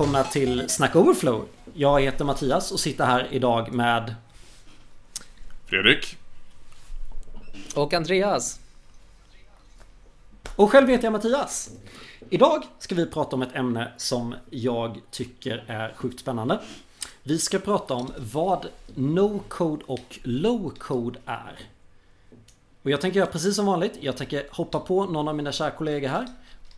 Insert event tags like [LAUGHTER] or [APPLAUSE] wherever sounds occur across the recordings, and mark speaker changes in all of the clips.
Speaker 1: välkomna till Snack Overflow. Jag heter Mattias och sitter här idag med
Speaker 2: Fredrik.
Speaker 3: Och Andreas.
Speaker 1: Och själv heter jag Mattias. Idag ska vi prata om ett ämne som jag tycker är sjukt spännande. Vi ska prata om vad no-code och low-code är. Och jag tänker göra precis som vanligt. Jag tänker hoppa på någon av mina kära kollegor här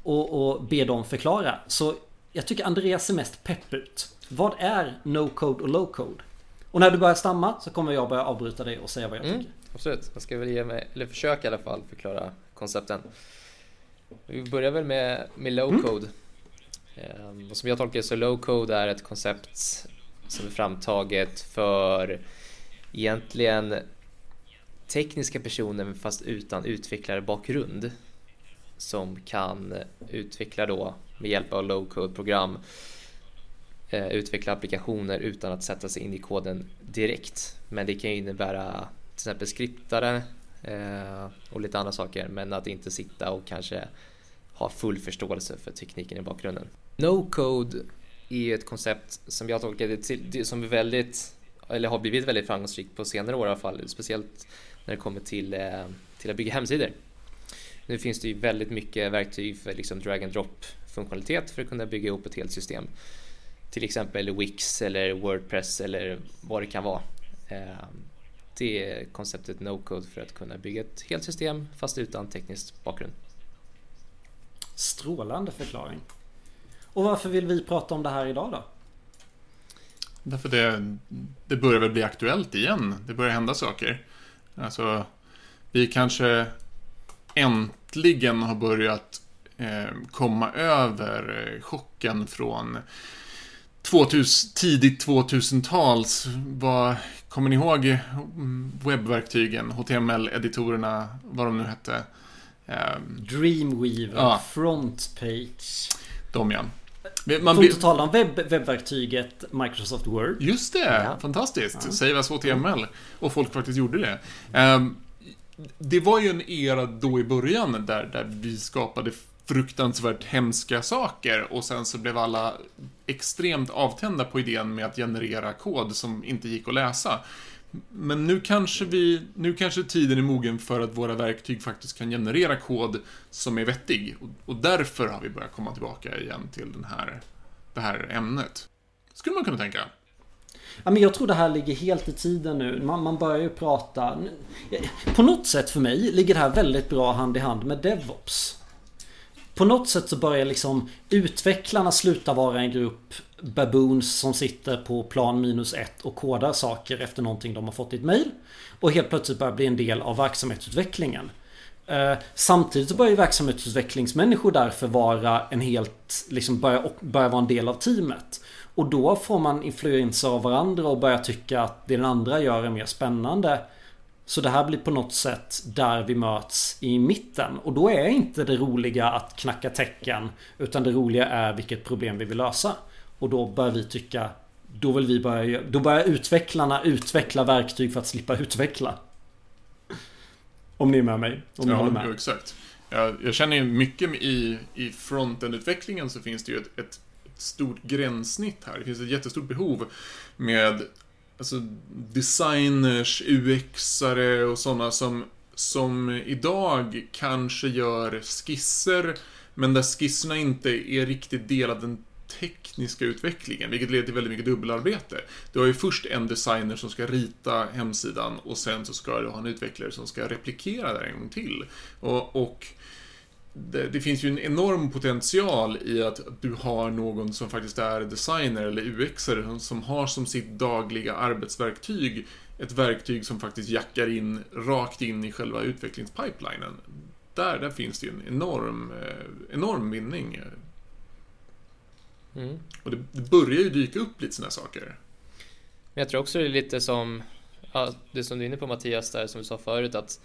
Speaker 1: och, och be dem förklara. Så jag tycker Andreas ser mest pepp ut. Vad är no-code och low-code? Och när du börjar stamma så kommer jag börja avbryta dig och säga vad jag
Speaker 3: Mm,
Speaker 1: tycker.
Speaker 3: absolut, jag ska väl ge mig, eller försöka i alla fall förklara koncepten. Vi börjar väl med, med low code. Ehm, och som jag tolkar det så low code är ett koncept som är framtaget för egentligen tekniska personer fast utan utvecklarbakgrund som kan utveckla då med hjälp av low code program eh, utveckla applikationer utan att sätta sig in i koden direkt. Men det kan ju innebära till exempel skriptare eh, och lite andra saker men att inte sitta och kanske ha full förståelse för tekniken i bakgrunden. No code är ett koncept som jag tolkar det till, som är väldigt eller har blivit väldigt framgångsrikt på senare år i alla fall, speciellt när det kommer till, eh, till att bygga hemsidor. Nu finns det ju väldigt mycket verktyg för liksom drag and drop funktionalitet för att kunna bygga ihop ett helt system. Till exempel Wix eller Wordpress eller vad det kan vara. Eh, Det är konceptet no-code för att kunna bygga ett helt system fast utan teknisk bakgrund.
Speaker 1: Strålande förklaring. Och varför vill vi prata om det här idag då?
Speaker 2: Därför det, det börjar väl bli aktuellt igen. Det börjar hända saker. Alltså, vi kanske äntligen har börjat eh, komma över eh, chocken från 2000, tidigt 2000-tals. Vad, kommer ni ihåg mm, webbverktygen, HTML-editorerna, vad de nu hette? Eh,
Speaker 1: Dreamweaver,
Speaker 2: Ja.
Speaker 1: Frontpage.
Speaker 2: de ja. Man
Speaker 1: Får tala om webb, webbverktyget Microsoft Word.
Speaker 2: Just det,
Speaker 3: Ja.
Speaker 2: fantastiskt.
Speaker 1: Ja.
Speaker 2: Save as HTML. Och folk faktiskt gjorde det. Ehm, det var ju en era då i början där, där vi skapade fruktansvärt hemska saker och sen så blev alla extremt avtända på idén med att generera kod som inte gick att läsa. Men nu kanske vi, nu kanske tiden är mogen för att våra verktyg faktiskt kan generera kod som är vettig. Och, och därför har vi börjat komma tillbaka igen till den här, det här ämnet. Skulle man kunna tänka.
Speaker 1: Ja, men jag tror det här ligger helt i tiden nu. Man, man börjar ju prata... På något sätt för mig ligger det här väldigt bra hand i hand med DevOps. På något sätt så börjar liksom utvecklarna sluta vara en grupp baboons som sitter på plan minus ett och kodar saker efter någonting de har fått i ett mail. Och helt plötsligt börjar bli en del av verksamhetsutvecklingen. Eh, samtidigt så börjar ju verksamhetsutvecklingsmänniskor därför vara en helt, liksom börja, börja vara en del av teamet. Och då får man influenser av varandra och börja tycka att det den andra gör är mer spännande. Så det här blir på något sätt där vi möts i mitten. Och då är inte det roliga att knacka tecken. Utan det roliga är vilket problem vi vill lösa. Och då börjar vi tycka då vill vi börja Då börjar utvecklarna utveckla verktyg för att slippa utveckla. Om ni är med mig. Om ni håller
Speaker 2: Ja,
Speaker 1: med.
Speaker 2: jo, exakt. Jag, jag känner ju mycket i, i frontend-utvecklingen så finns det ju ett, ett stort gränssnitt här. Det finns ett jättestort behov med alltså, designers, UXare och sådana som, som idag kanske gör skisser men där skisserna inte är riktigt del av den tekniska utvecklingen, vilket leder till väldigt mycket dubbelarbete. Du har ju först en designer som ska rita hemsidan och sen så ska du ha en utvecklare som ska replikera det en gång till. Och, och det, det finns ju en enorm potential i att du har någon som faktiskt är designer eller som, som har som sitt dagliga arbetsverktyg ett verktyg som faktiskt jackar in rakt in i själva utvecklingspipelinen. Där, där finns det ju en enorm, eh, enorm vinning.
Speaker 3: Mm.
Speaker 2: Och det, det börjar ju dyka upp lite sådana saker.
Speaker 3: Men jag tror också det är lite som ja, det som du är inne på Mattias där som du sa förut att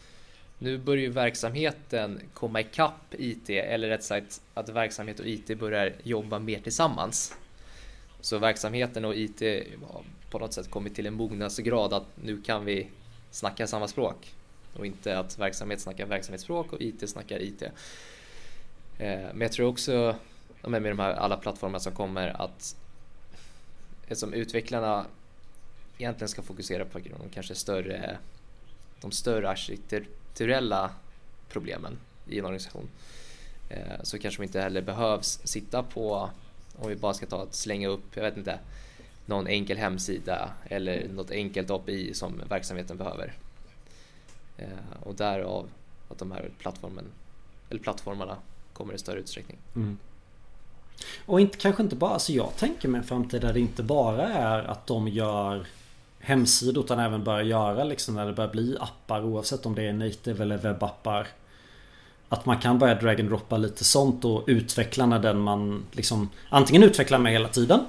Speaker 3: nu börjar ju verksamheten komma ikapp IT eller rätt sagt att verksamhet och IT börjar jobba mer tillsammans. Så verksamheten och IT har på något sätt kommit till en mognadsgrad att nu kan vi snacka samma språk och inte att verksamhet snackar verksamhetsspråk och IT snackar IT. Eh, men jag tror också med de här alla plattformar som kommer att eftersom utvecklarna egentligen ska fokusera på de kanske större, de större strukturella problemen i en organisation eh, så kanske de inte heller behövs sitta på, om vi bara ska ta att slänga upp, jag vet inte, någon enkel hemsida eller något enkelt API som verksamheten behöver. Eh, och därav att de här plattformen, eller plattformarna kommer i större utsträckning. Mm.
Speaker 1: Och inte, kanske inte bara, alltså jag tänker mig en framtid där det inte bara är att de gör hemsidor utan även börjar göra liksom när det börjar bli appar oavsett om det är native eller webbappar. Att man kan börja drag and droppa lite sånt och utveckla när den man liksom Antingen utvecklar med hela tiden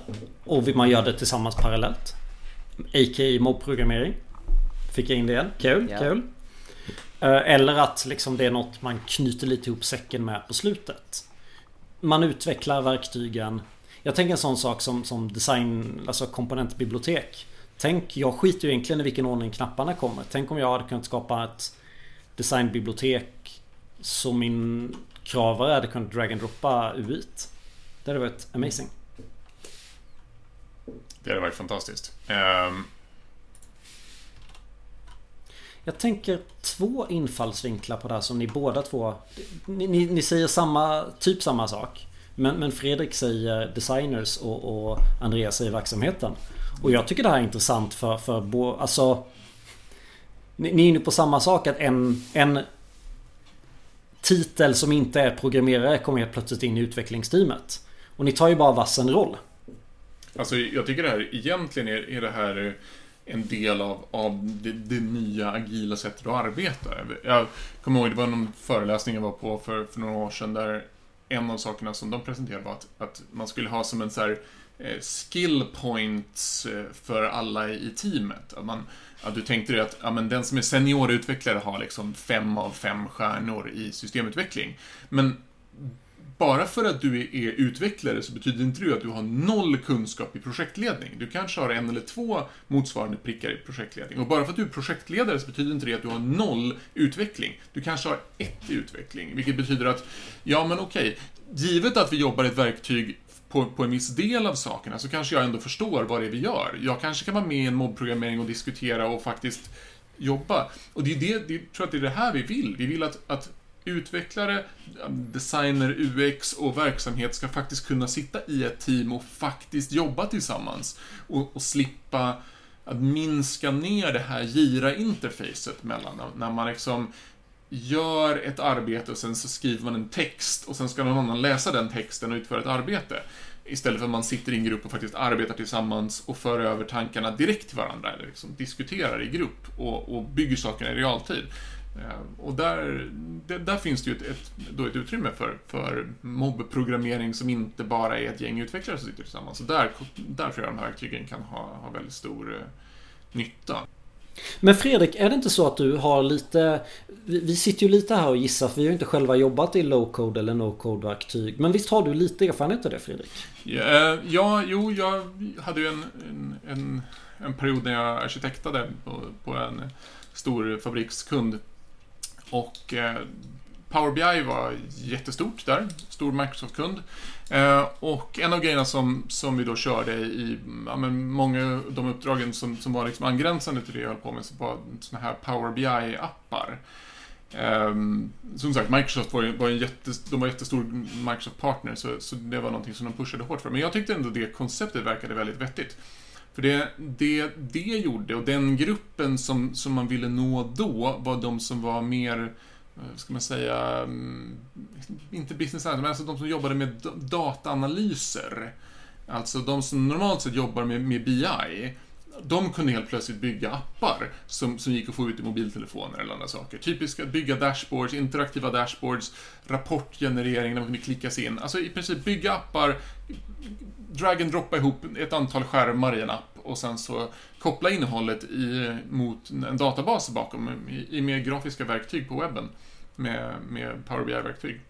Speaker 1: Och man gör det tillsammans parallellt A.k.a. mobbprogrammering Fick jag in det igen. Kul, ja. kul. Eh, eller att liksom det är något man knyter lite ihop säcken med på slutet. Man utvecklar verktygen. Jag tänker en sån sak som, som design, alltså komponentbibliotek. Tänk, jag skiter ju egentligen i vilken ordning knapparna kommer. Tänk om jag hade kunnat skapa ett designbibliotek så min kravare hade kunnat drag and droppa UI't. Det hade varit amazing.
Speaker 2: Det hade varit fantastiskt. Um...
Speaker 1: Jag tänker två infallsvinklar på det här som ni båda två... Ni, ni, ni säger samma, typ samma sak. Men, men Fredrik säger designers och, och Andreas säger verksamheten. Och jag tycker det här är intressant för, för bo, alltså... Ni, ni är inne på samma sak att en, en titel som inte är programmerare kommer helt plötsligt in i utvecklingsteamet. Och ni tar ju bara vassen roll.
Speaker 2: Alltså jag tycker det här egentligen är, är det här en del av, av det, det, nya agila sättet att arbeta. Jag kommer ihåg, det var någon föreläsning jag var på för, för några år sedan där en av sakerna som de presenterade var att, att man skulle ha som en så här, Eh, skill points eh, för alla i teamet. Att man, ja, du tänkte dig att ja, men den som är seniorutvecklare har liksom fem av fem stjärnor i systemutveckling. Men bara för att du är utvecklare så betyder inte det att du har noll kunskap i projektledning. Du kanske har en eller två motsvarande prickar i projektledning. Och bara för att du är projektledare så betyder inte det att du har noll utveckling. Du kanske har ett i utveckling, vilket betyder att, ja men okej, givet att vi jobbar i ett verktyg på, på en viss del av sakerna så kanske jag ändå förstår vad det är vi gör. Jag kanske kan vara med i en mobbprogrammering och diskutera och faktiskt jobba. Och det är det, det tror jag att det är det här vi vill. Vi vill att, att utvecklare, designer, UX och verksamhet ska faktiskt kunna sitta i ett team och faktiskt jobba tillsammans. Och, och slippa att minska ner det här gira-interfacet mellan när man liksom gör ett arbete och sen så skriver man en text och sen ska någon annan läsa den texten och utföra ett arbete. Istället för att man sitter i en grupp och faktiskt arbetar tillsammans och för över tankarna direkt till varandra, eller liksom diskuterar i grupp och, och bygger sakerna i realtid. Eh, och där, där finns det ju ett, ett, då ett utrymme för, för mobbprogrammering som inte bara är ett gäng utvecklare som sitter tillsammans. Så där, där tror jag de här verktygen kan ha, ha väldigt stor eh, nytta.
Speaker 1: Men Fredrik, är det inte så att du har lite... Vi sitter ju lite här och gissar för vi har ju inte själva jobbat i low-code eller no-code verktyg. Men visst har du lite erfarenhet av det Fredrik?
Speaker 2: Ja, eh, ja jo, jag hade ju en, en, en, en period när jag arkitektade på, på en stor fabrikskund och eh, Power BI var jättestort där, stor Microsoft-kund. Eh, och en av grejerna som, som vi då körde i ja, men många av de uppdragen som, som var liksom angränsande till det jag höll på med, så var sådana här Power BI-appar. Ehm, som sagt, Microsoft var, var en jätte, de var jättestor Microsoft-partner, så, så det var någonting som de pushade hårt för. Men jag tyckte ändå det konceptet verkade väldigt vettigt. För det, det, det gjorde, och den gruppen som, som man ville nå då, var de som var mer, Eh, ska man säga, mm, inte business analyst, men alltså de som jobbade med dataanalyser. Alltså de som normalt sett jobbar med, med BI. De kunde helt plötsligt bygga appar som, som gick att få ut i mobiltelefoner eller andra saker. Typiska bygga dashboards, interaktiva dashboards, rapportgenerering där man kunde klicka sig in. Alltså i princip bygga appar, drag and droppa ihop ett antal skärmar i en app och sen så koppla innehållet i, mot en databas bakom i, i mer grafiska verktyg på webben med, med Power BI-verktyg.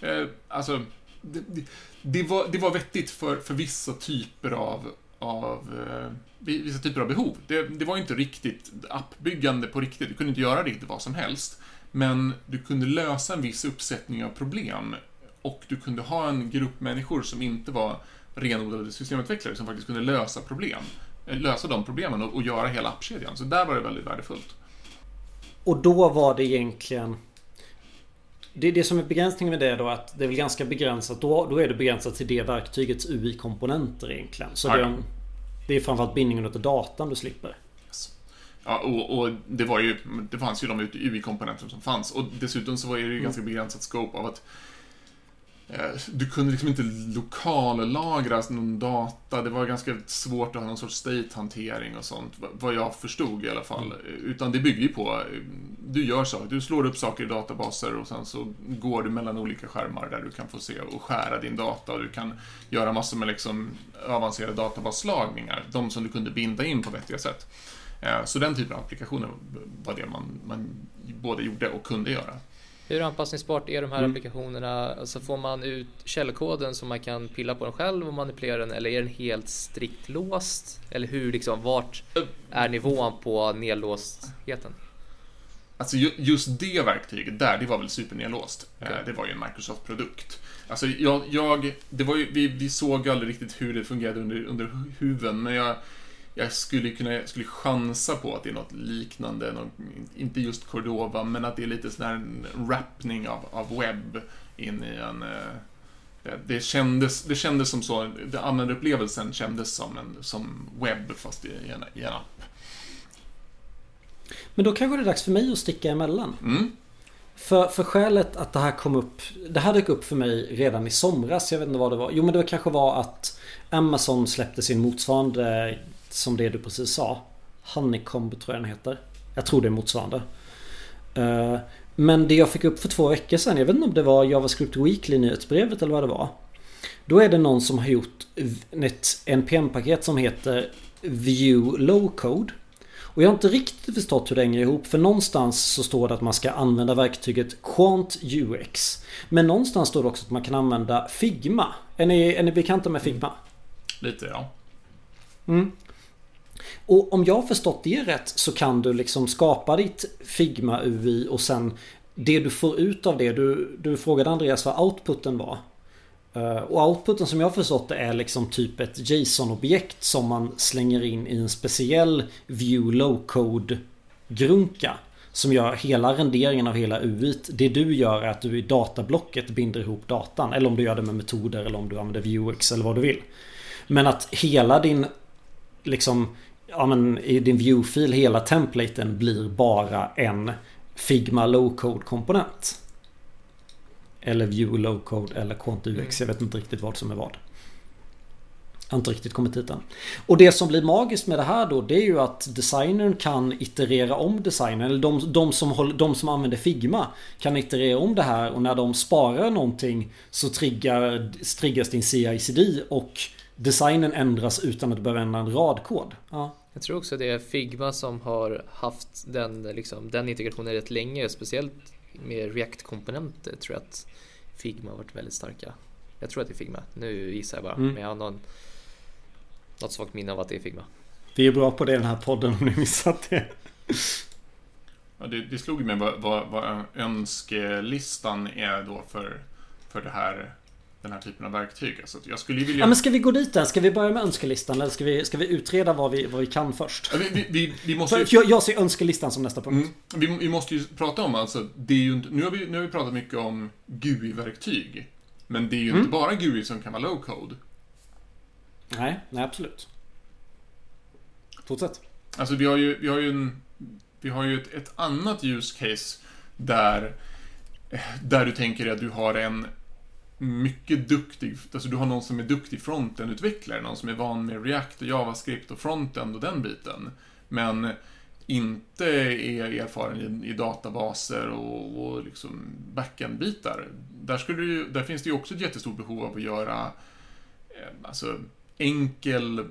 Speaker 2: Eh, alltså, det, det, det, var, det var vettigt för, för vissa typer av, av eh, vissa typer av behov. Det, det var inte riktigt appbyggande på riktigt, du kunde inte göra riktigt vad som helst. Men du kunde lösa en viss uppsättning av problem och du kunde ha en grupp människor som inte var renodlade systemutvecklare som faktiskt kunde lösa problem. Eh, lösa de problemen och, och göra hela appkedjan. Så där var det väldigt värdefullt.
Speaker 1: Och då var det egentligen det, det som är begränsningen med det då att det är väl ganska begränsat. Då, då är det begränsat till det verktygets UI-komponenter egentligen. Så det, är, det är framförallt bindningen till datan du slipper.
Speaker 2: Ja, och, och, det var ju, det fanns ju de UI-komponenter som fanns. Och dessutom så var det ju mm. ganska begränsat scope av att du kunde liksom inte lokallagra någon data. Det var ganska svårt att ha någon sorts state-hantering och sånt, vad jag förstod i alla fall. Mm. Utan det bygger ju på, eh, du gör saker, du slår upp saker i databaser och sen så går du mellan olika skärmar där du kan få se och skära din data och du kan göra massor med liksom avancerade databasslagningar, de som du kunde binda in på vettiga sätt. Eh, så den typen av applikationer var det man, man både gjorde och kunde göra.
Speaker 3: Hur anpassningsbart är de här mm. applikationerna? Alltså får man ut källkoden så man kan pilla på den själv och manipulera den eller är den helt strikt låst? Eller hur liksom, vart är nivån på nedlåstheten?
Speaker 2: Alltså just det verktyget där, det var väl supernedlåst. Okay. Eh, det var ju en Microsoft-produkt. Alltså jag, jag det var ju, vi, vi såg aldrig riktigt hur det fungerade under, under huven, men jag jag skulle kunna jag skulle chansa på att det är något liknande, något, inte just Cordova, men att det är lite sån här wrappning av, av webb in i en... Eh, det, det, kändes, det kändes som så, det, användarupplevelsen kändes som, en, som webb fast i, i, en, i en app.
Speaker 1: Men då kanske det är dags för mig att sticka emellan.
Speaker 2: Mm.
Speaker 1: För, för skälet att det här kom upp Det här dök upp för mig redan i somras. Jag vet inte vad det var. Jo men det kanske var att Amazon släppte sin motsvarande som det du precis sa. Honeycomb tror jag den heter. Jag tror det är motsvarande. Uh, men det jag fick upp för två veckor sedan, jag vet inte om det var JavaScript Weekly nyhetsbrevet eller vad det var. Då är det någon som har gjort ett NPM-paket som heter View Low Code. Och jag har inte riktigt förstått hur det hänger ihop för någonstans så står det att man ska använda verktyget Quant UX. Men någonstans står det också att man kan använda Figma. Är ni, är ni bekanta med Figma?
Speaker 2: Lite ja.
Speaker 1: Mm. Och om jag har förstått det rätt så kan du liksom skapa ditt Figma UI och sen det du får ut av det. Du, du frågade Andreas vad outputen var. Eh, och outputen som jag har förstått det är liksom typ ett JSON-objekt som man slänger in i en speciell view low-code grunka. Som gör hela renderingen av hela UIt. Det du gör är att du i datablocket binder ihop datan. Eller om du gör det med metoder eller om du använder Vuex eller vad du vill. Men att hela din liksom ja, men i din view-fil hela templaten blir bara en Figma low-code komponent. Eller view low-code eller Quant UX. Mm. Jag vet inte riktigt vad som är vad. Jag har inte riktigt kommit hit än. Och det som blir magiskt med det här då det är ju att designern kan iterera om designen. Eller de, de, som, håller, de som använder Figma kan iterera om det här och när de sparar någonting så triggar, triggas din CI-CD och designen ändras utan att du behöver ändra en radkod. Ja.
Speaker 3: Jag tror också det är Figma som har haft den, liksom, den integrationen rätt länge, speciellt med React-komponenter tror jag att Figma har varit väldigt starka. Jag tror att det är Figma, nu gissar jag bara, mm. men jag har någon, något svagt minne av att det är Figma.
Speaker 1: Vi är bra på det i den här podden om ni missat det.
Speaker 2: Ja, det, det slog mig vad, vad, vad önskelistan är då för, för det här den här typen av verktyg. Alltså, jag skulle vilja...
Speaker 1: Ja, men ska vi gå dit där? Ska vi börja med önskelistan eller ska vi, ska vi utreda vad vi, vad vi kan först?
Speaker 2: Ja, vi, vi, vi, måste
Speaker 1: ju... jag, jag ser önskelistan som nästa punkt.
Speaker 2: Mm, vi, måste ju prata om alltså, det är ju inte, nu, har vi, nu har vi pratat mycket om GUI-verktyg. Men det är ju mm. inte bara GUI som kan vara low-code.
Speaker 1: Nej, nej absolut. Fortsätt.
Speaker 2: Alltså vi har ju, vi har ju, en, vi har ju ett, ett annat use case där, där du tänker att du har en mycket duktig, alltså du har någon som är duktig frontend-utvecklare, någon som är van med React och JavaScript och frontend och den biten. Men inte är erfaren i, i databaser och, och liksom backend-bitar. Där, skulle där finns det ju också ett jättestort behov av att göra eh, alltså, enkel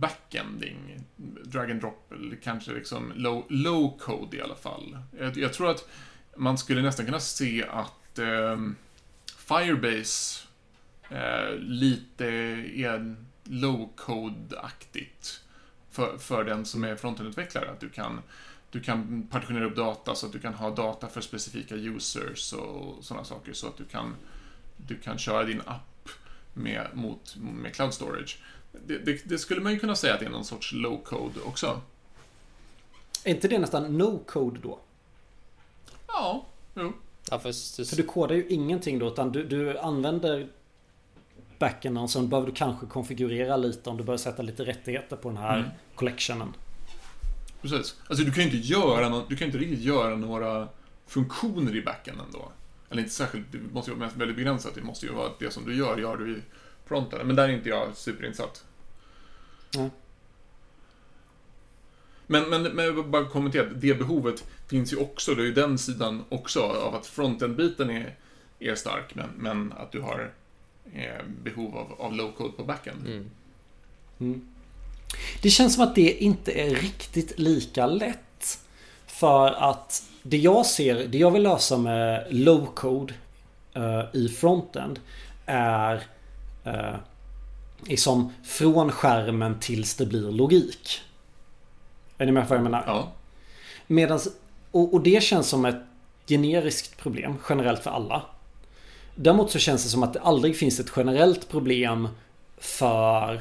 Speaker 2: backending, drag and drop, eller kanske liksom low, low code i alla fall. Jag, jag tror att man skulle nästan kunna se att eh, Firebase eh, lite är low-code-aktigt för, för den som är frontendutvecklare. Att du kan, du kan partitionera upp data så att du kan ha data för specifika users och sådana saker så att du kan, du kan köra din app med, mot, med cloud storage. Det, det, det skulle man ju kunna säga att det är någon sorts low-code också.
Speaker 1: Är inte det nästan no-code då?
Speaker 2: Ja, jo.
Speaker 3: Ja, för,
Speaker 1: För du kodar ju ingenting då utan du, du använder backenden och sen behöver du kanske konfigurera lite om du börjar sätta lite rättigheter på den här
Speaker 2: Mm.
Speaker 1: collectionen.
Speaker 2: Precis. Alltså du kan ju inte göra nå- du kan inte riktigt göra några funktioner i backenden då. Eller inte särskilt, det måste ju vara väldigt begränsat. Det måste ju vara det som du gör, gör du i fronten. Men där är inte jag superinsatt.
Speaker 1: Nej.
Speaker 2: Men, men, men jag vill bara kommentera, att det behovet finns ju också, det är ju den sidan också, av att frontend-biten är, är stark, men, men att du har eh, behov av, av low-code på backend.
Speaker 3: Mm.
Speaker 1: Mm. Det känns som att det inte är riktigt lika lätt. För att det jag ser, det jag vill lösa med low code eh, i frontend är eh, liksom från skärmen tills det blir logik. Är ni med på vad jag menar?
Speaker 2: Ja.
Speaker 1: Medans, och, och det känns som ett generiskt problem generellt för alla. Däremot så känns det som att det aldrig finns ett generellt problem för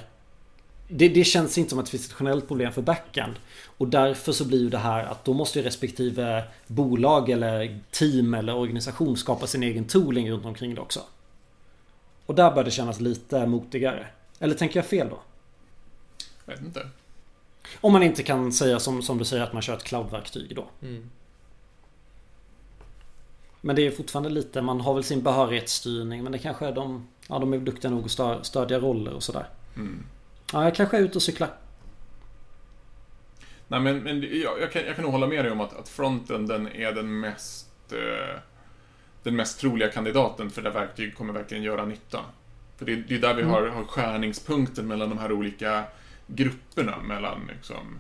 Speaker 1: det, det känns inte som att det finns ett generellt problem för backend. Och därför så blir ju det här att då måste ju respektive bolag eller team eller organisation skapa sin egen tooling runt omkring det också. Och där bör det kännas lite motigare. Eller tänker jag fel då?
Speaker 2: Jag vet inte.
Speaker 1: Om man inte kan säga som, som du säger att man kör ett cloud-verktyg då.
Speaker 3: Mm.
Speaker 1: Men det är fortfarande lite, man har väl sin behörighetsstyrning men det kanske är de, ja de är duktiga nog att stö- stödja roller och sådär.
Speaker 2: Mm.
Speaker 1: Ja, jag kanske är ute och cyklar.
Speaker 2: Nej, men, men jag, jag, kan, jag kan nog hålla med dig om att, att fronten den är den mest eh, den mest troliga kandidaten för där verktyg kommer verkligen göra nytta. För det, det är där vi
Speaker 1: Mm.
Speaker 2: har, har skärningspunkten mellan de här olika grupperna, mellan liksom,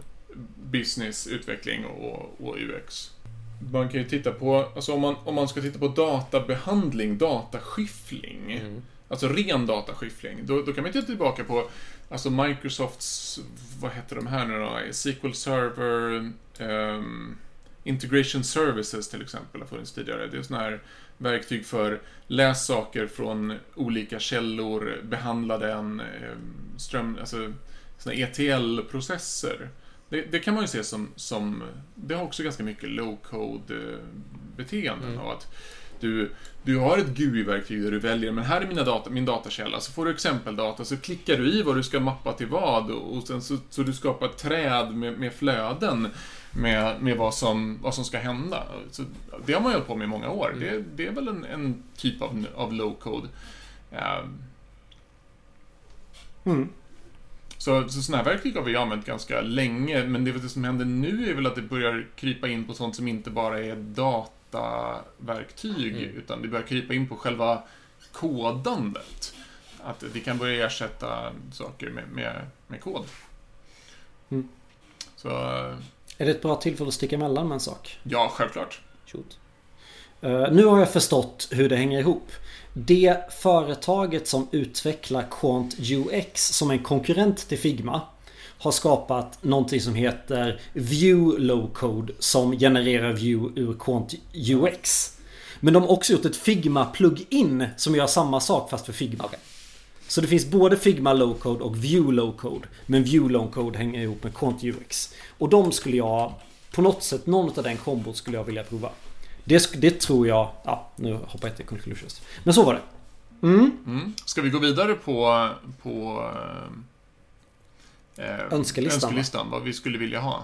Speaker 2: business, utveckling och, och UX. Man kan ju titta på, alltså om man, om man ska titta på databehandling, dataskiffling,
Speaker 3: Mm.
Speaker 2: Alltså ren dataskiffling. Då, då kan man titta tillbaka på alltså Microsofts, vad heter de här nu då? SQL Server, ehm, Integration Services till exempel har funnits tidigare. Det är sådana här verktyg för läs saker från olika källor, behandla den, ehm, ström, alltså ETL-processer. Det, det kan man ju se som, som, det har också ganska mycket low-code-beteenden
Speaker 3: Mm.
Speaker 2: av att du, du har ett GUI-verktyg där du väljer, men här är mina data, min datakälla, så får du exempeldata, så klickar du i vad du ska mappa till vad och sen så, så du skapar ett träd med, med flöden med, med vad, som, vad som ska hända. Så det har man ju hållit på med i många år.
Speaker 3: Mm.
Speaker 2: Det, det är väl en, en typ av, av low-code. Eh,
Speaker 1: Mm.
Speaker 2: Så, så sådana här verktyg har vi använt ganska länge, men det, det som händer nu är väl att det börjar krypa in på sånt som inte bara är dataverktyg,
Speaker 3: Mm.
Speaker 2: utan det börjar krypa in på själva kodandet. Att det kan börja ersätta saker med, med, med kod.
Speaker 1: Mm.
Speaker 2: Så,
Speaker 1: Är det ett bra tillfälle att sticka emellan med en sak?
Speaker 2: ja, självklart.
Speaker 3: Shoot.
Speaker 1: Eh, nu har jag förstått hur det hänger ihop. Det företaget som utvecklar Quant UX som en konkurrent till Figma har skapat någonting som heter View Low Code som genererar View ur Quant UX. Men de har också gjort ett Figma plugin som gör samma sak fast för Figma.
Speaker 3: Okej.
Speaker 1: Så det finns både Figma Low Code och View Low Code. Men View Low Code hänger ihop med Quant UX. Och de skulle jag på något sätt, någon av den kombon skulle jag vilja prova. Det, det tror jag, ja nu hoppar jag till conclusions. Men så var det. Mm.
Speaker 2: Mm. Ska vi gå vidare på, på eh, eh,
Speaker 1: Önskelistan, va?
Speaker 2: önskelistan, vad vi skulle vilja ha?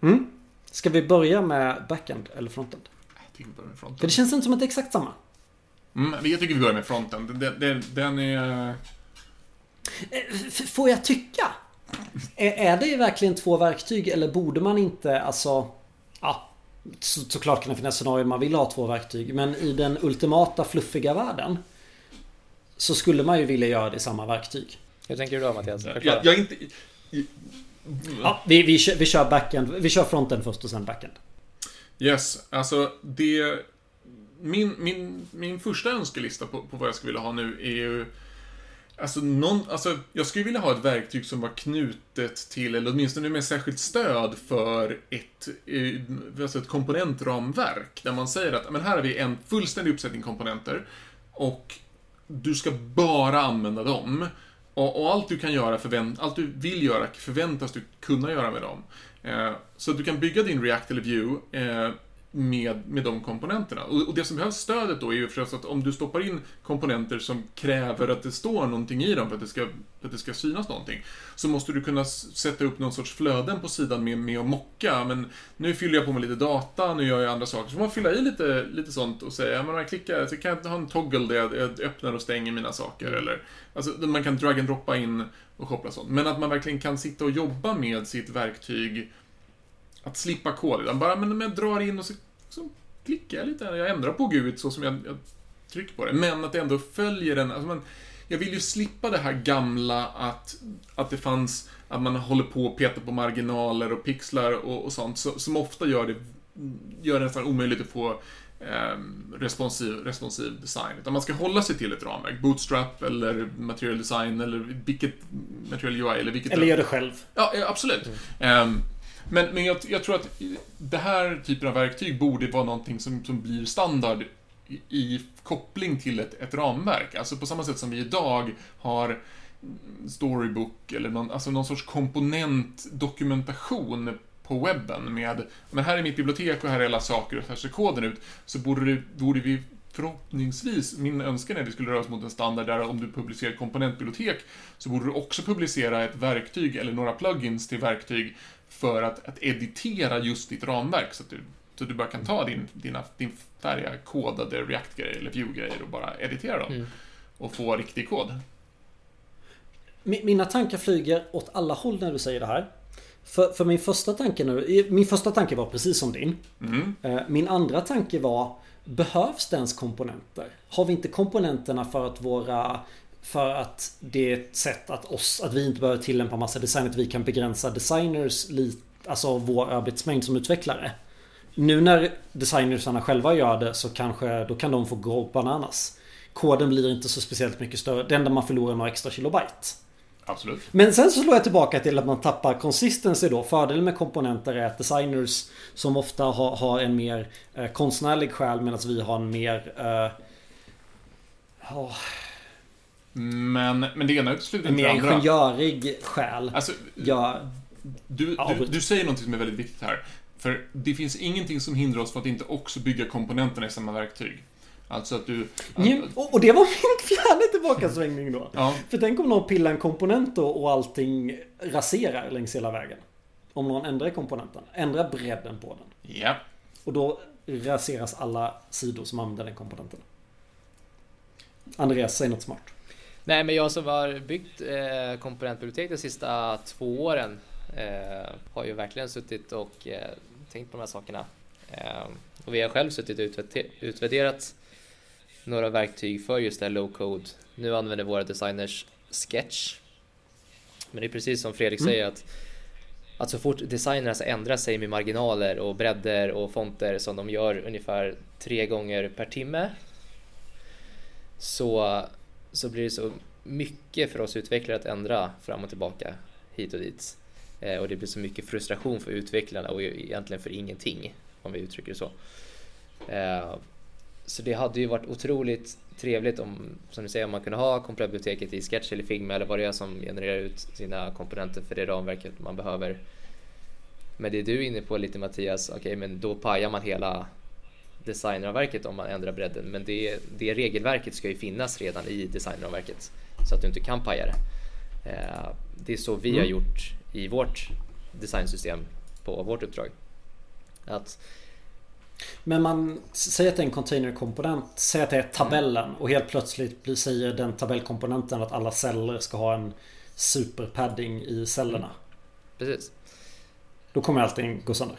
Speaker 1: Mm. Ska vi börja med backend eller frontend?
Speaker 2: Jag tycker vi börjar med
Speaker 1: För
Speaker 2: fronten.
Speaker 1: det känns inte som att det är exakt samma.
Speaker 2: Mm, jag tycker vi börjar med fronten. Den, den, den är...
Speaker 1: Eh, Får jag tycka? Är är det verkligen två verktyg eller borde man inte alltså... Ja, så, såklart kan det finnas scenarier man vill ha två verktyg. Men i den ultimata fluffiga världen så skulle man ju vilja göra det i samma verktyg.
Speaker 3: Hur tänker du då Mattias?
Speaker 2: Jag, jag inte...
Speaker 1: Ja, vi, vi, kör, vi kör backend. Vi kör fronten först och sen backend.
Speaker 2: Yes, alltså det... Min, min, min första önskelista på, på vad jag skulle vilja ha nu är ju... Alltså, någon, alltså, jag skulle vilja ha ett verktyg som var knutet till, eller åtminstone med särskilt stöd för ett, eh, alltså ett komponentramverk. Där man säger att men här har vi en fullständig uppsättning komponenter och du ska bara använda dem. Och, och allt du kan göra, förvänt, allt du vill göra förväntas du kunna göra med dem. Eh, så att du kan bygga din React eller Vue eh, med, med de komponenterna. Och, och, det som behövs stödet då är ju förstås att om du stoppar in komponenter som kräver att det står någonting i dem för att det ska, för att det ska synas någonting, så måste du kunna sätta upp någon sorts flöden på sidan med, med att mocka. Men nu fyller jag på med lite data, nu gör jag andra saker. Så får man fylla i lite, lite sånt och säga, men jag klickar, så kan jag ha en toggle där jag, jag öppnar och stänger mina saker. Mm. Eller, alltså, man kan drag and droppa in och koppla sånt. Men att man verkligen kan sitta och jobba med sitt verktyg att slippa kod. Utan bara, men jag drar in och så, så klickar jag lite. Jag ändrar på GUIT så som jag, jag trycker på det. Men att det ändå följer den. Alltså man, jag vill ju slippa det här gamla att, att det fanns, att man håller på och petar på marginaler och pixlar och, och sånt. Så, som ofta gör det, gör det nästan omöjligt att få eh, responsiv, responsiv design. Utan man ska hålla sig till ett ramverk. Bootstrap eller material design eller vilket material UI eller vilket...
Speaker 1: Eller gör det själv.
Speaker 2: Ja, absolut. Mm. Um, men, men jag, jag, tror att det här typen av verktyg borde vara någonting som, som blir standard i, i koppling till ett, ett, ramverk. Alltså på samma sätt som vi idag har Storybook eller någon, alltså någon sorts komponentdokumentation på webben med, men här är mitt bibliotek och här är alla saker och här ser koden ut, så borde, det, borde vi förhoppningsvis, min önskan är att vi skulle röra oss mot en standard där om du publicerar komponentbibliotek så borde du också publicera ett verktyg eller några plugins till verktyg för att, att editera just ditt ramverk så att du, så du bara kan ta din, dina, din färdiga kodade React-grejer eller Vue-grejer och bara editera dem. Mm. Och få riktig kod.
Speaker 1: Mina tankar flyger åt alla håll när du säger det här. För, för min första tanke nu, min första tanke var precis som din. Mm. Eh, min andra tanke var Behövs det ens komponenter? Har vi inte komponenterna för att våra för att det är ett sätt att oss, att vi inte behöver tillämpa massa design, att vi kan begränsa designers, lite, alltså vår arbetsmängd som utvecklare. Nu när designersarna själva gör det så kanske, då kan de få gå bananas. Koden blir inte så speciellt mycket större. Det enda man förlorar är några extra kilobyte.
Speaker 2: Absolut.
Speaker 1: Men sen så slår jag tillbaka till att man tappar consistency då. Fördelen med komponenter är att designers som ofta har, har en mer eh, konstnärlig själ medan vi har en mer... Eh,
Speaker 2: oh, men, men det ena utesluter
Speaker 1: inte det andra. En mer ingenjörig själ.
Speaker 2: Alltså, ja, du, du, du säger någonting som är väldigt viktigt här. För det finns ingenting som hindrar oss från att inte också bygga komponenterna i samma verktyg. Alltså att du...
Speaker 1: Ja, och det var min [LAUGHS] fjärde tillbakasvängning då. Ja. För tänk om någon pillar en komponent då och allting raserar längs hela vägen. Om någon ändrar komponenten. Ändrar bredden på den.
Speaker 2: Ja.
Speaker 1: Och då raseras alla sidor som använder den komponenten. Andreas, säg något smart.
Speaker 3: Nej, men jag som har byggt eh, komponentbibliotek de sista två åren eh, har ju verkligen suttit och eh, tänkt på de här sakerna. Eh, och vi har själv suttit och utvärderat några verktyg för just det här low code. Nu använder våra designers Sketch. Men det är precis som Fredrik mm. säger att att så fort designerna ändrar sig med marginaler och bredder och fonter som de gör ungefär tre gånger per timme så så blir det så mycket för oss utvecklare att ändra fram och tillbaka hit och dit. Eh, och det blir så mycket frustration för utvecklarna och egentligen för ingenting om vi uttrycker det så. Eh, så det hade ju varit otroligt trevligt om, som du säger, om man kunde ha komplettbiblioteket i Sketch eller Figma eller vad det är som genererar ut sina komponenter för det ramverket man behöver. Men det du är inne på lite Mattias, okej okay, men då pajar man hela designramverket om man ändrar bredden men det, det regelverket ska ju finnas redan i designramverket så att du inte kan paja det. Eh, det är så vi mm. har gjort i vårt designsystem på vårt uppdrag. Att
Speaker 1: men man säger att det är en containerkomponent, säger att det är tabellen mm. och helt plötsligt säger den tabellkomponenten att alla celler ska ha en superpadding i cellerna. Mm.
Speaker 3: Precis.
Speaker 1: Då kommer allting gå sönder.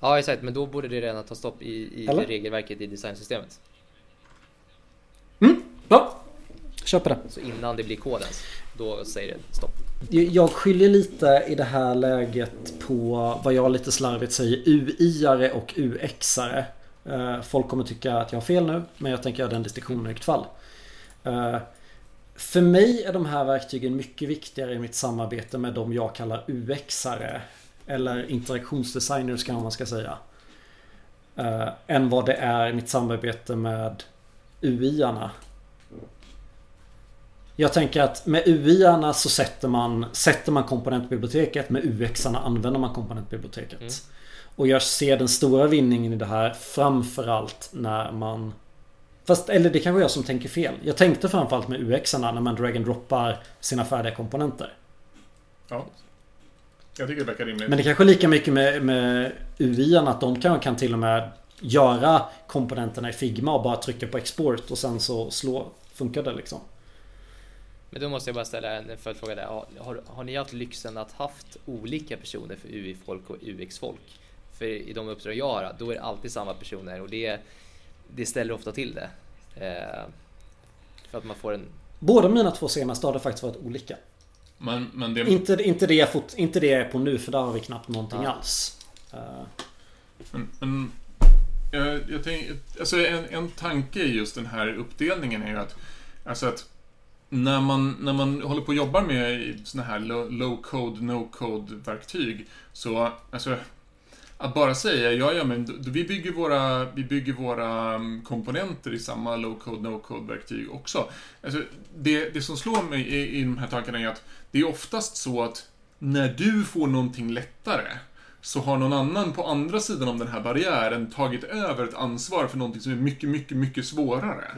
Speaker 3: Ja exakt, men då borde det redan ta stopp i, i regelverket i designsystemet.
Speaker 1: Mm, ja. Köper det.
Speaker 3: Så innan det blir kodens, då säger det stopp.
Speaker 1: Jag skiljer lite i det här läget på vad jag lite slarvigt säger UI-are och UX-are. Eh, folk kommer tycka att jag har fel nu, men jag tänker göra den distinktionen i vilket fall. Eh, för mig är de här verktygen mycket viktigare i mitt samarbete med de jag kallar UX-are. Eller interaktionsdesigners kanske man ska säga. Uh, än vad det är mitt samarbete med UI-arna. Jag tänker att med UI-arna så sätter man, sätter man komponentbiblioteket. Med UX-arna använder man komponentbiblioteket. Mm. Och jag ser den stora vinningen i det här framförallt när man Fast, eller det kanske är jag som tänker fel. Jag tänkte framförallt med UX-arna när man drag and droppar sina färdiga komponenter.
Speaker 2: Ja. Jag tycker det verkar rimligt.
Speaker 1: Men det kanske är lika mycket med, med UI-arna att de kan, kan till och med göra komponenterna i Figma och bara trycka på export och sen så slå, funkar det liksom.
Speaker 3: Men då måste jag bara ställa en följdfråga där. Har, har, har, ni haft lyxen att haft olika personer för UI-folk och UX-folk? För i de uppdrag jag har, då är det alltid samma personer och det, det ställer ofta till det. Eh, för att man får en...
Speaker 1: Båda mina två senaste har det faktiskt varit olika.
Speaker 2: Men, men det...
Speaker 1: inte, inte, det jag fått, inte det jag är på nu för där har vi knappt någonting ja. alls. Uh...
Speaker 2: Men, men jag, jag tänk, alltså en, en tanke i just den här uppdelningen är ju att, alltså att när man, när man håller på och jobbar med såna här low-code, no-code verktyg så, alltså att bara säga ja, ja, men vi bygger våra, vi bygger våra mm, komponenter i samma low-code, no-code verktyg också. Alltså, det, det som slår mig i, i de här tankarna är att det är oftast så att när du får någonting lättare så har någon annan på andra sidan om den här barriären tagit över ett ansvar för någonting som är mycket, mycket, mycket svårare.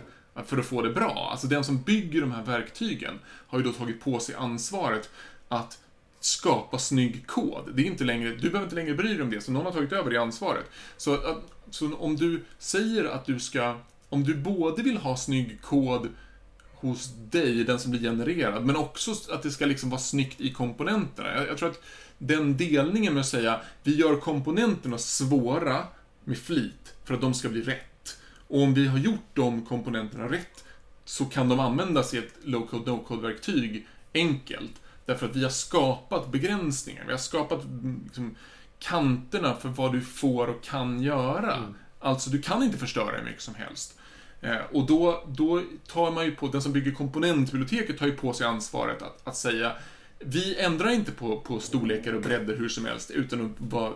Speaker 2: För att få det bra. Alltså den som bygger de här verktygen har ju då tagit på sig ansvaret att skapa snygg kod. Det är inte längre, du behöver inte längre bry dig om det, så någon har tagit över det ansvaret. Så, så om du säger att du ska, om du både vill ha snygg kod hos dig, den som blir genererad, men också att det ska liksom vara snyggt i komponenterna. Jag, jag tror att den delningen med att säga, vi gör komponenterna svåra med flit för att de ska bli rätt. Och om vi har gjort de komponenterna rätt så kan de användas i ett low-code, no-code-verktyg enkelt. Därför att vi har skapat begränsningar. Vi har skapat liksom, kanterna för vad du får och kan göra. Mm. Alltså, du kan inte förstöra hur mycket som helst. Eh, och då, då tar man ju på, den som bygger komponentbiblioteket tar ju på sig ansvaret att, att säga vi ändrar inte på, på storlekar och bredder hur som helst utan att vara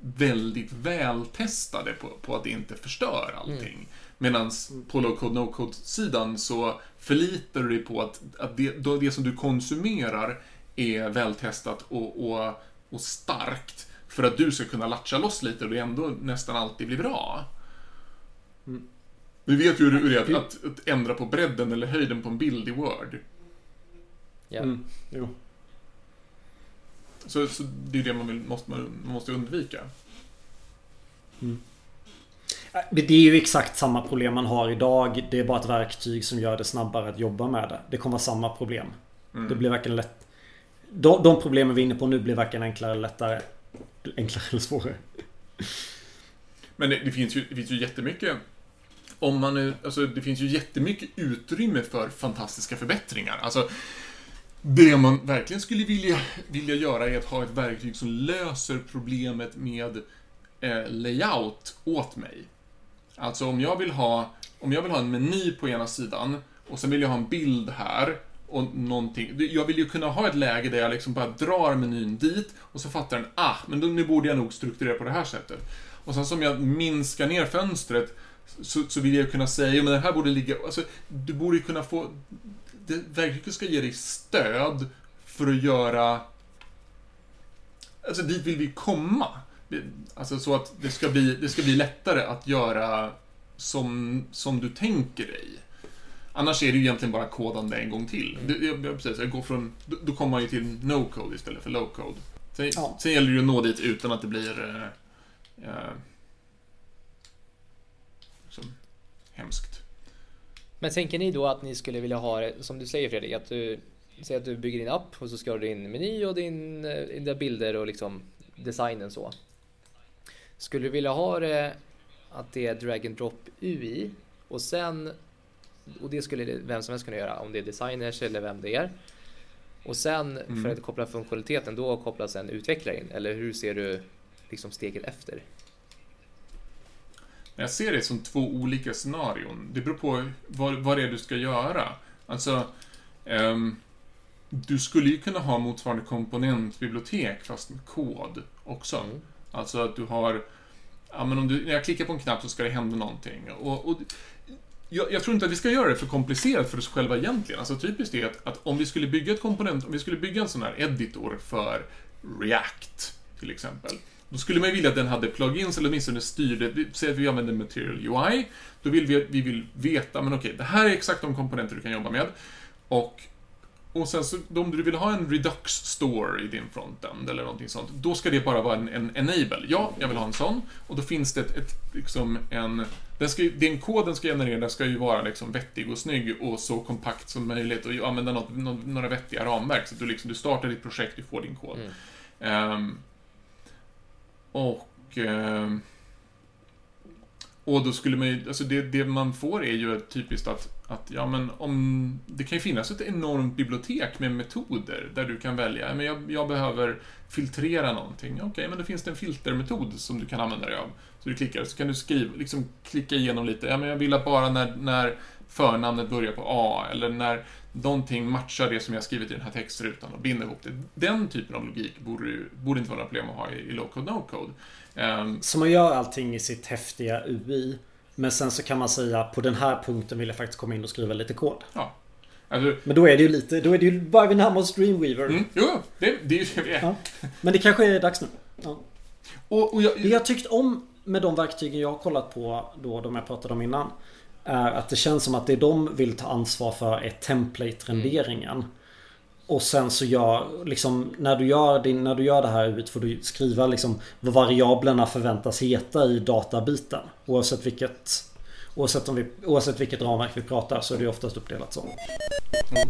Speaker 2: väldigt vältestade på, på att det inte förstör allting. Mm. Medan på low-code, no-code-sidan så förlitar du dig på att, att det, det som du konsumerar är vältestat och, och, och starkt för att du ska kunna latcha loss lite och det ändå nästan alltid blir bra. Mm. Vi vet ju hur det är att, att, att, ändra på bredden eller höjden på en bild i Word.
Speaker 3: Ja. Mm. Jo.
Speaker 2: Så, så det är det man, vill, måste, man måste undvika.
Speaker 1: Mm. Det är ju exakt samma problem man har idag. Det är bara ett verktyg som gör det snabbare att jobba med det. Det kommer vara samma problem. Mm. Det blir varken lätt... De, de problemen vi är inne på nu blir varken enklare eller lättare. Enklare eller svårare.
Speaker 2: Men det, det, finns ju, det finns ju jättemycket om man nu, alltså det finns ju jättemycket utrymme för fantastiska förbättringar. Alltså, det man verkligen skulle vilja, vilja göra är att ha ett verktyg som löser problemet med eh, layout åt mig. Alltså om jag vill ha, om jag vill ha en meny på ena sidan och sen vill jag ha en bild här och någonting. Jag vill ju kunna ha ett läge där jag liksom bara drar menyn dit och så fattar den, ah, men då, nu borde jag nog strukturera på det här sättet. Och sen som jag minskar ner fönstret så, så vill jag kunna säga, men den här borde ligga, alltså, du borde ju kunna få, det, verktyget ska ge dig stöd för att göra, alltså dit vill vi komma. Alltså så att det ska bli, det ska bli lättare att göra som, som du tänker dig. Annars är det ju egentligen bara kodande en gång till. Mm. Jag, precis, jag går från, då, kommer man ju till no-code istället för low-code. Sen, ja. sen gäller det ju att nå dit utan att det blir eh, eh, liksom, hemskt.
Speaker 3: Men tänker ni då att ni skulle vilja ha det, som du säger Fredrik, att du säger att du bygger din app och så ska du din meny och din, eh, dina bilder och liksom designen så. Skulle du vilja ha det att det är drag and drop UI och sen och det skulle vem som helst kunna göra om det är designers eller vem det är. Och sen mm. för att koppla funktionaliteten då kopplas en utvecklare in eller hur ser du liksom steget efter?
Speaker 2: Jag ser det som två olika scenarion. Det beror på vad, vad det är du ska göra. Alltså, um, du skulle ju kunna ha motsvarande komponentbibliotek fast med kod också. Mm. Alltså att du har, ja men om du, när jag klickar på en knapp så ska det hända någonting. Och, och jag, jag, tror inte att vi ska göra det för komplicerat för oss själva egentligen. Alltså typiskt är att, att om vi skulle bygga ett komponent, om vi skulle bygga en sån här editor för React till exempel. Då skulle man ju vilja att den hade plugins eller åtminstone styrde, säg att vi använder Material UI. Då vill vi, vi vill veta, men okej, det här är exakt de komponenter du kan jobba med. Och och sen så om du vill ha en Redux store i din frontend eller någonting sånt, då ska det bara vara en, en enable. Ja, jag vill ha en sån. Och då finns det ett, ett liksom en... Den, ska, den koden ska generera ska ju vara liksom vettig och snygg och så kompakt som möjligt och använda något, några vettiga ramverk. Så att du, liksom, du startar ditt projekt, du får din kod. Mm. Um, och... Um, och då skulle man ju, alltså det, det man får är ju typiskt att att ja, men om, det kan ju finnas ett enormt bibliotek med metoder där du kan välja, men jag, jag behöver filtrera någonting. Okej, okay, men då finns det en filtermetod som du kan använda dig av. Så du klickar, så kan du skriva, liksom klicka igenom lite, ja men jag vill att bara när, när förnamnet börjar på A, eller när någonting matchar det som jag skrivit i den här textrutan och binder ihop det. Den typen av logik borde, borde inte vara några problem att ha i, i low-code, no-code.
Speaker 1: Um, så man gör allting i sitt häftiga UI men sen så kan man säga på den här punkten vill jag faktiskt komma in och skriva lite kod.
Speaker 2: Ja.
Speaker 1: Alltså, men då är det ju lite, då är det ju bara vi närmar oss Dreamweaver.
Speaker 2: Mm, jo, det, det är ju det vi är. Ja.
Speaker 1: Men det kanske är dags nu. Ja. Och, och jag, det jag tyckt om med de verktygen jag har kollat på då, de jag pratade om innan. Är att det känns som att det de vill ta ansvar för är template-renderingen. Mm. Och sen så gör liksom när du gör, din, när du gör det här ut får du skriva liksom vad variablerna förväntas heta i databiten. Oavsett vilket Oavsett, om vi, oavsett vilket ramverk vi pratar så är det oftast uppdelat så. Mm.